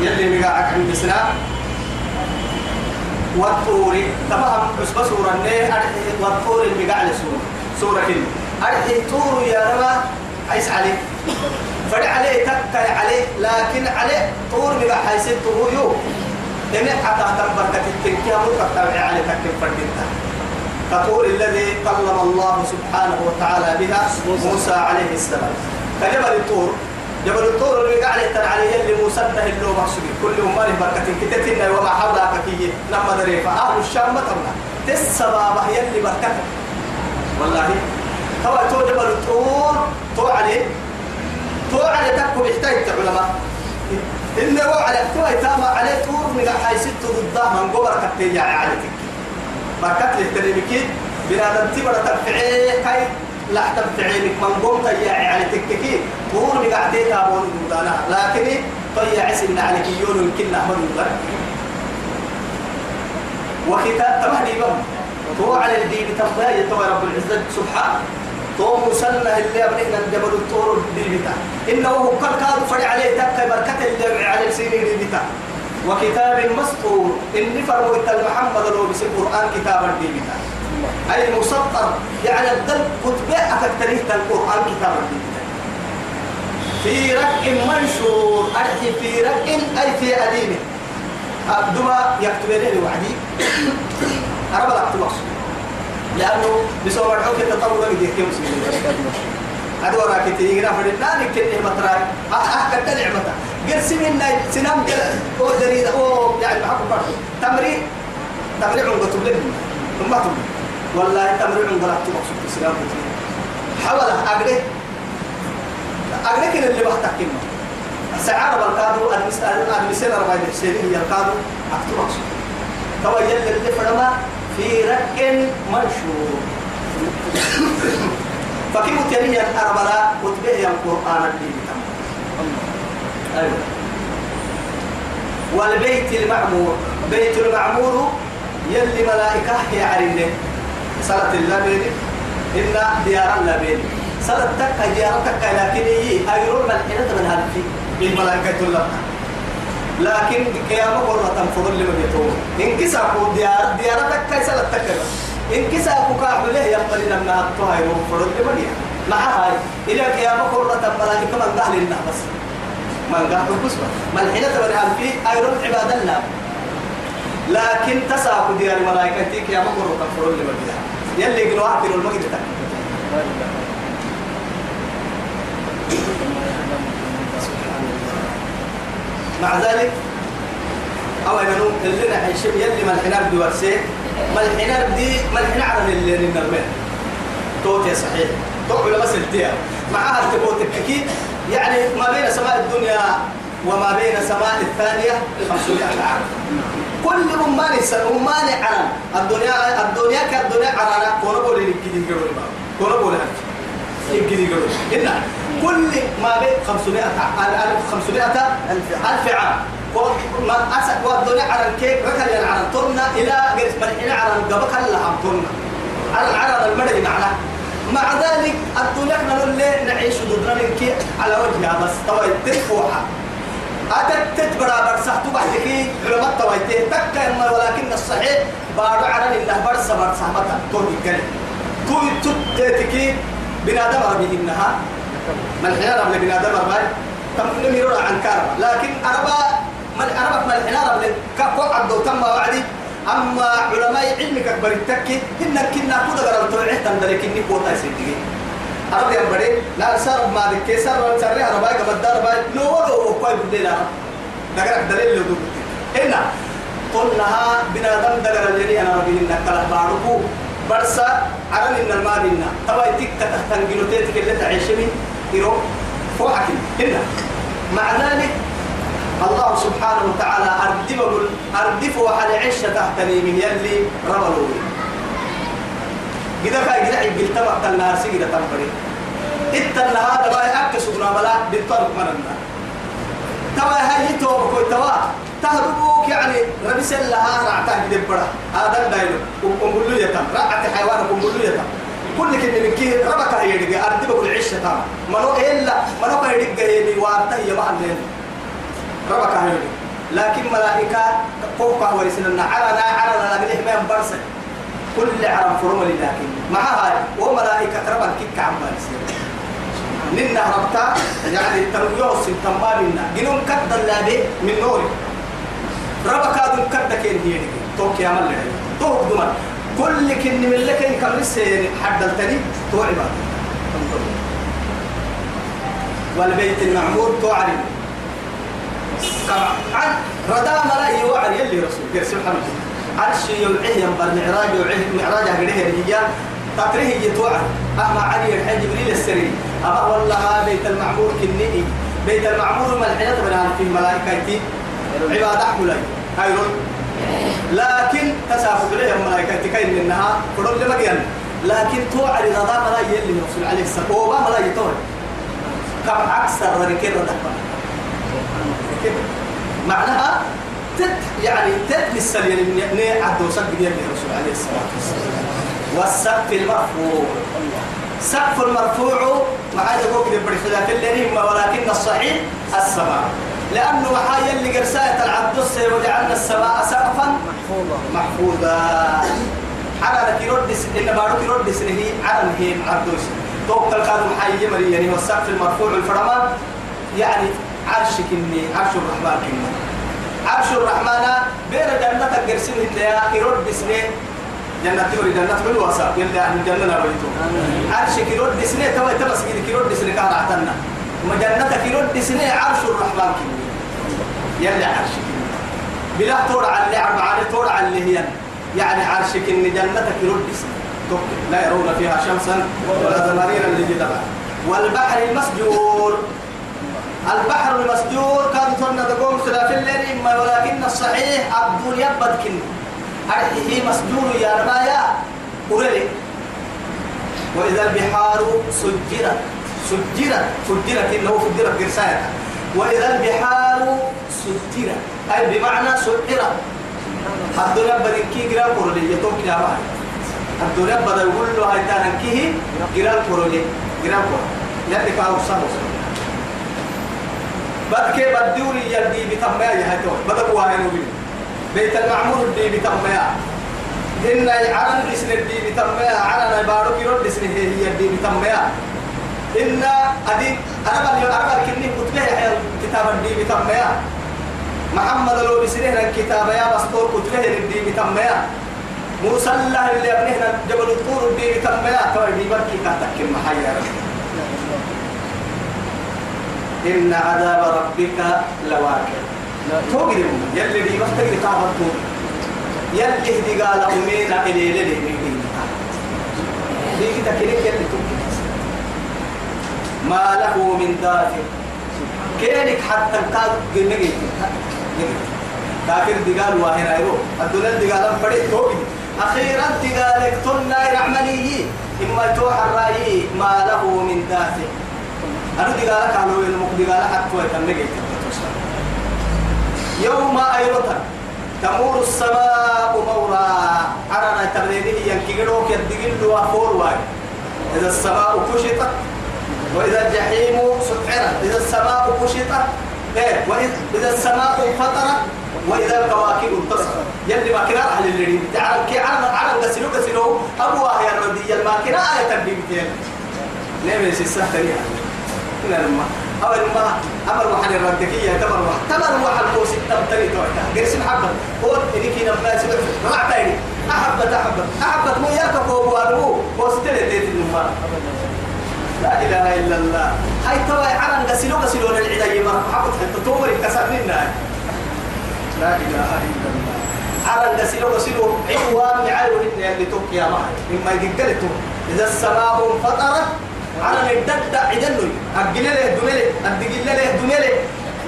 يلي مقاعك عند سنا والطور بس بس سورة والطور المقاع لسورة سورة كلمة أرحي طور يا رما عيس عليه فدع عليه تكل عليه لكن عليه طور مقاع حيث طور يو. إن حتى تنبرك تتنكيها مرتب عليه تكل فردينها كطور الذي كلم الله سبحانه وتعالى بها موسى عليه السلام. كجبل الطور. جبل الطور اللي قاعد يتن عليه اللي موسى ده اللي محسوبي كل أمانه بركة. كتتنا وما حولها كي نما دريفة أهل الشام ما تمنا تسبابة هي اللي بركة. والله. هو تو جبل الطور. تو عليه تو عليه تكو بيحتاج علماء إنه هو على تو يتامى عليه طور. من حيث ضده من قبر كتير عليه تكي بركات للتريمكي بنادم تبرا تبعي كاي لا تبعي لك من قوم تيا على تككي طول بقعدي تابون دودانا لكن طيا عسل عليك يون يمكن نعمل نقدر وختاب تمهدي بم تو على الدين تبقى يتوى رب العزة. سبحانه تو مسنة اللي أبنينا الجبل الطور الدين بتاع. إنه هو كل فرع عليه تبقى بركة اللي على السنين بتاع. وكتاب مسطور إني فرموت محمد لو بس القرآن كتاب الدين أي مسطر يعني الدل كتب أتكتريه القرآن كتاب الدين. في رق منشور أرحي في رق أي في أديمه أبدما يكتبين لي وعدي أكتب أقصد. لأنه بسوى مرحوك التطور من يكي مسلمين. هذا وراك تيجي نفر لا نكتب نعمة رأي. أحكد نعمة. قل سنين سنام قل هو جريدة هو يعني بحق برضه تمرين تمرين قطب لهم ثم تم والله تمرين عن قطب مقصود سنام حاول أقرأ. أقرأ كده اللي بحتك كلمة سعار بالكادو المسألة المسألة ربع الحسيني هي الكادو أكتب مقصود توا يلي اللي فرما في رك منشور. فكيف تنهي الأربلاء وتبهي القرآن الدين أيوة. والبيت المعمور. بيت المعمور يلي ملائكة هي الله بيني إن ديار الله بيني صلاة تكا ديار تكا لكن هي أيرون من حين من هالفي الملائكة الله. لكن قيامة قرة تنفضل لمن يتوم إن كساكو ديار ديار تكا صلاة تكا. إن كساكو كعب له يقبل لما أبطوها يوم فرد لمن يتوم مع هاي إلى قيامة قرة ملائكة من قهل النار بس. من الكسبة ما الحين تبرع في أيرون عباد الله. لكن تساق ديار ملائكتك يا مقر كفر اللي بديها يلي قلوا أعطي المجد مع ذلك أو نوم اللي نحن يلي ما الحنار دي ورسيه ما الحنار دي ما الحنار على اللي نرميه توتي صحيح. توعي بس التيا معها التبوت الكيكي يعني ما بين سماء الدنيا وما بين سماء الثانية 500 عام. كل أمان أمان عرم الدنيا الدنيا كالدنيا عرانا كون بقول لك كذي يقولون كون بقول لك كذي إن كل ما بين 500 ألف 500 ألف عام. ما أسد والدنيا عرم كيف؟ ركل العرم طرنا إلى قرس مرحلة عرم قبك الله طرنا على العرم المدني معنا. مع ذلك الدنيا إحنا اللي نعيش ضدنا منك على وجهها بس. طوي تفوحة أتت تتبرا برسح تبحتك علماء تويته تكا إما ولكن الصحيح بارو عرن إنه برسا برسا متى؟ تقول الكلم توي تتتك بنادم ربي إنها. من حين رب بنادم ربي؟ تم نميرون عن كارما لكن أربا من أربا من حين رب كفو عبدو تم وعدي. أما علماء علمك أكبر التكي إنك كنا كذا قرر توعيه تندرك إني قوتا يسيدي. أرد يا بدي لا سر ما ذيك سر ولا سر أنا باي قبل دار باي لو لو كوي بدي لا. دقرك دليل لو دوب. إنا قلناها بنا دم دقر اللي أنا ربي إنك كلا باركو. برسا عرن إن المال إنا تبا يتك تحتن جنوتيتك اللي تعيشني؟ يرو فوحك. إنا مع ذلك الله سبحانه وتعالى أردف أردف وحل عشة تحتني من يلي رملوا إذا كان إذا عقل تبع النار سيجد تنبري. إتنا هذا ما أكسبنا بلا بالطرق من النار توا هاي توبك وتوا تهربوك يعني ربي سلها رعته بدبرة هذا دايلو. وقنبلو يتم رعت حيوان وقنبلو يتم كل كلمة من كي ربك هي دقة أردبك العشة تام منو إلا منو كي دقة هي وارته ما عندنا ربك هاي لكن ملائكة فوق ورسلنا عرنا عرنا لقليه ما ينبرسل كل عرم فرم لكن مع هاي وملائكة ربا كيك عم بارسل ننا ربطا يعني تنويه السلطان منا جنون كد اللابي من نوري ربا كادو كد كين هي توك يا ملي توك دمان كل كن من لك إن كم لسه يعني حد التاني تو عبادة والبيت المعمور تو عرب عن ردا ملا يوعر يلي رسول. كير سبحانه عرش يوعيه ينبر معراج يوعيه معراج هقريه هي تقريه يتوعر أما علي الحج جبريل السري. أما والله بيت المعمور كنئي بيت المعمور ملحنة من في ملائكة عبادة حملي هاي لكن تسافق لها الملائكة كاين منها. فرد لما قال لكن توعر رضا ملا يلي رسول عليه السلام. وما ملا يتوعر كم أكثر ذلك الرضا معناها تت يعني تت للسليل ني عبد وسق ديال الرسول عليه الصلاة والسلام. والسقف المرفوع. سقف المرفوع مع يقول كده خلاف اللي ولكن الصحيح السماء. لأنه محايا اللي قرساية العبد وجعلنا السماء سقفا محفوظا. محفوظا على كيرودس إن بارو كيرودس هي على هي عبدوس توقع القادم محايا مريا يعني والسقف المرفوع الفرمان يعني عرشك إني عرش الرحمن كنا عرش الرحمن بين جنة الجرسين اللي يرد بسنة. جنة توري جنة كل واسع. يلا أهل الجنة نبيتو عرشك يرد بسنة. توا تبص كده يرد بسنة كان عتنا ما جنة يرد بسنة عرش الرحمن كنا يلا عرشك بلا تورع اللي عم على تورع اللي هي. يعني عرشك إن جنتك يرد بسنة. لا يرون فيها شمسا ولا زماريرا لجدها والبحر المسجور. البحر المسجور كان تنا تقوم خلاف الليل إما ولكن الصحيح الدنيا بدكن. هي مسجور يا رمايا قولي وإذا البحار سجرت سجرت فجرت إنه فجرت قرسايا وإذا البحار سجرت أي بمعنى سجرت. الدنيا بدك كي قرا قولي يتوك يا باي الدنيا بدك يقول له هاي تانكيه قرا قولي قرا قولي يدك أو صار بدك بدوري يدي بتميا يا هتو بدك واهن وبين بيت المعمور دي بتميا إن عرن دسن دي بتميا عرن بارو كيرو دسن هي دي بتميا إن أدي أنا أنا بقول كني كتبه كتاب دي بتميا محمد لو بسنه الكتاب يا بسطور كتبه دي بتميا موسى الله اللي ابنه جبل الطور دي بتميا تو دي بركي كاتك محيا إن عذاب ربك لواقع. توقي يلي دي وقت اللي تعبت. يلي دي قال أمينا إلي لي دي دي؟ كده كده يلي توقي ما له من دافع. كينك حتى القاد نجي. كافر دي قال واهنا يرو الدنيا دي قال فريق توقي أخيرا دي قال اقتلنا رعمليه إما توحى الرأي ما له من دافع. أنا دي قالك على المق دي قالك حتى يوم أيضا تمور السماء مورا. أنا تبريده ينكيروك يدقل وفور واي. إذا السماء كشطت وإذا الجحيم سعرت إذا السماء كشطت إيه وإذا السماء انفطرت وإذا الكواكب انتصرت. يلي ما كنا أهل اللي تعال كي عرض عرض قسلو قسلو أبوها يا ربي الماكنة آية تنبيه نعم يسيسا تريها لما أول ما أمر وحن الردكية تمر وحن تمر وحن قوس تبتلي توعتا قرسم حبة قول إنك نبلا سبب رعتيني أحبت أحبت. أحبت مو يركب وابوه وستلي تيت النمار لا إله إلا الله. هاي توا عرن قسلو قسلو للعداية مرة حبت حتى تومر كسرنا لا إله إلا الله. عرن قسلو قسلو عوام يعلو إن اللي توكي يا معي إما يقلتو إذا السماء انفطرت على الدد عدنوي أجل له دمله أدقل له دمله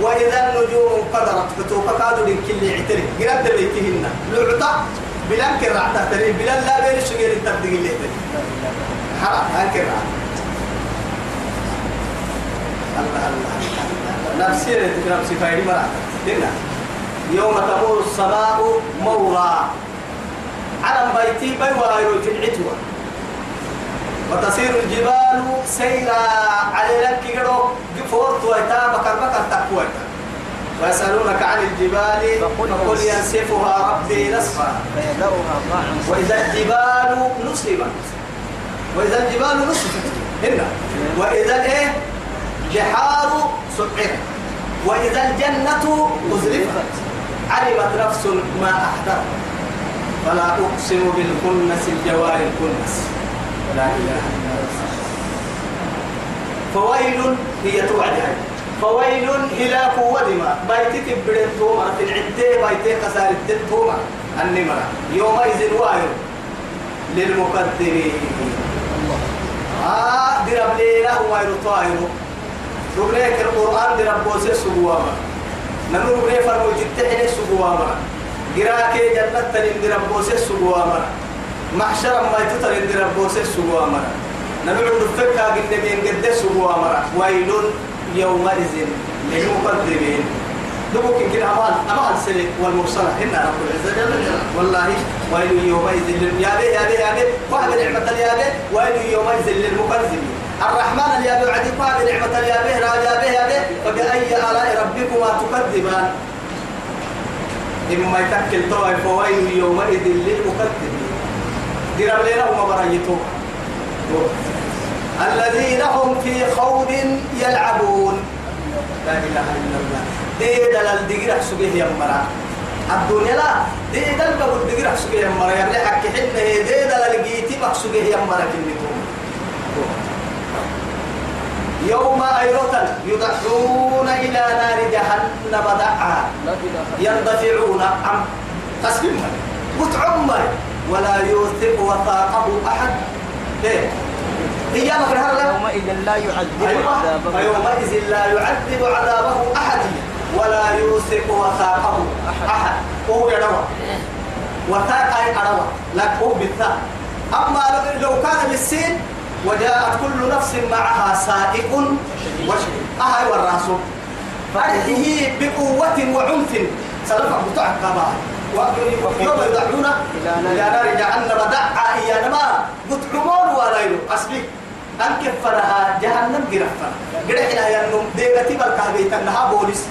وإذا النجوم انقدرت فتوقع كادوا لكل عتري قرأت بيتهن. لعطة بلان كرع تحتري بلان لا بين الشجر تدقل له حرام هنكر الله الله نفسي نفسي فايدي مرة. هنا يوم تمور السماء مورا على بيتي بيوا يروي وتصير الجبال سيرا على لك كيرو فورت ويتا بكر بكر تقوى ويسألونك عن الجبال فقل ينسفها ربي نسفا. وإذا الجبال نصبت وإذا الجبال نصبت هنا. وإذا الإيه بحار سعرت وإذا الجنة أزلفت. علمت نفس ما أحضرت. فلا أقسم بالكنس الجوار الكنس. لا إله إلا الله. فويل هي توعدها فويل هلاك ودما بيتك بدن توما. في العدة بيتك خسارة توما. النمرة يومئذ واير للمقدرين آه درب ليلة واير طائر ربناك القرآن درب بوسي سبواما نمو ربنا فرمو جتحني سبواما قراك جنة تنين درب بوسي سبواما محشر ما يتطر درب بوسي سبواما نمو ربنا قلنا بين قد سبواما ويل يومئذ للمقدمين. دبوك يمكن أمان أمان سنة والمرسلة. هنا رب العزة جل والله ويل يومئذ لل يا بي يا بي يا بي. فهم نعمة يا بي. ويل يومئذ للمكذبين الرحمن يا بي وعدي. فهم نعمة يا بي. راجع به يا بي. فبأي آلاء ربكما تكذبان. إما يتكل طوائف. ويل يومئذ للمكذبين درب لنا وما برايتوه الذين هم في خوض يلعبون. لا إله إلا الله. دي دلال دقيرة سبيه يا مرا الدنيا لا دي دلال بقول دقيرة سبيه يا مرا يعني حكي حنا دي دلال جيتي مقصوبيه يا مرا كنتم يوم أيضا يدعون إلى نار جهنم دعا يندفعون. عن قسم متعمر. ولا يوثق وثاقه أحد. إيه. هي لا يومئذ لا يعذب أيوة. عذابه. فيومئذ لا يعذب عذابه أحد. ولا يوثق وثاقه أحد. وهو يدوى وثاق أي أدوى لك هو بالثاء أما لو كان بالسين وجاءت كل نفس معها سائق وشهيد. أهي والراسل أرحه بقوة وعنف. سلفا بتوع كما يوم يدعون إلى نار جهنم. دعا إيانا ما بتعمون ولا يلو أصلي أنك فرها جهنم جرفنا جرح إلى ينم ديغتي بالكهبي تنها بوليس.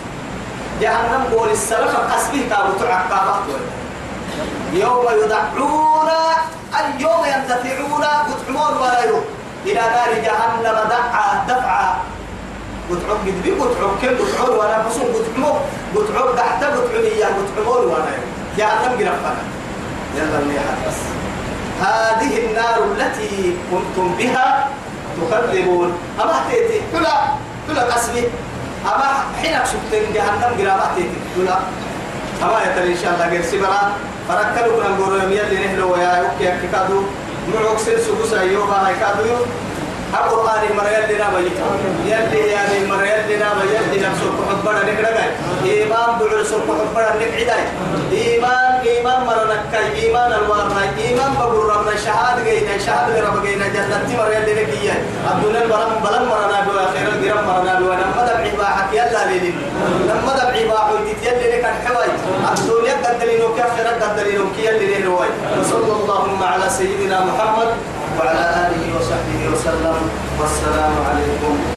جهنم بوليس. سلفا أصلي كابو كما يوم يدعون اليوم يندفعون بتعمون ولا يلو إلى نار جهنم دعا دفعا. بتعوب قد بي بتعوب كم بتعول وأنا بصوم بتعوب بتعوب تحت بتعولي يا بتعول وأنا عدم قرفنا يلا اللي بس. هذه النار التي كنتم بها تكذبون. أما تيتي كلا كلا قسمي أما حين شفتن جهنم قرامة تيتي كلا أما يتري إن شاء الله غير سبرا. فركلوا كنا نقول يوم يلي نهلو ويا يوكي كادو. معوك سلسو بسا يوبا هاي كادو القرآن مرة يلي نابا يلي يعني مرة يلي نابا يلي نفسه كحبنا نكرقاي. إيمان بعر سوق كحبنا نكعداي إيمان إيمان مرة نكاي إيمان الوارنا إيمان بقول ربنا شهادة جينا شهادة رب جينا جنة مرة يلي نكيا الدنيا البلم بلم مرة نابي وآخر الجرم مرة نابي ولما دبعي باحك يلا ليلي لما دبعي باحو يلي لك الحواي الدنيا قدلينو كافر قدلينو؟ كي يلي نروي وصلى اللهم على سيدنا محمد وعلى آله وصحبه وسلم والسلام عليكم.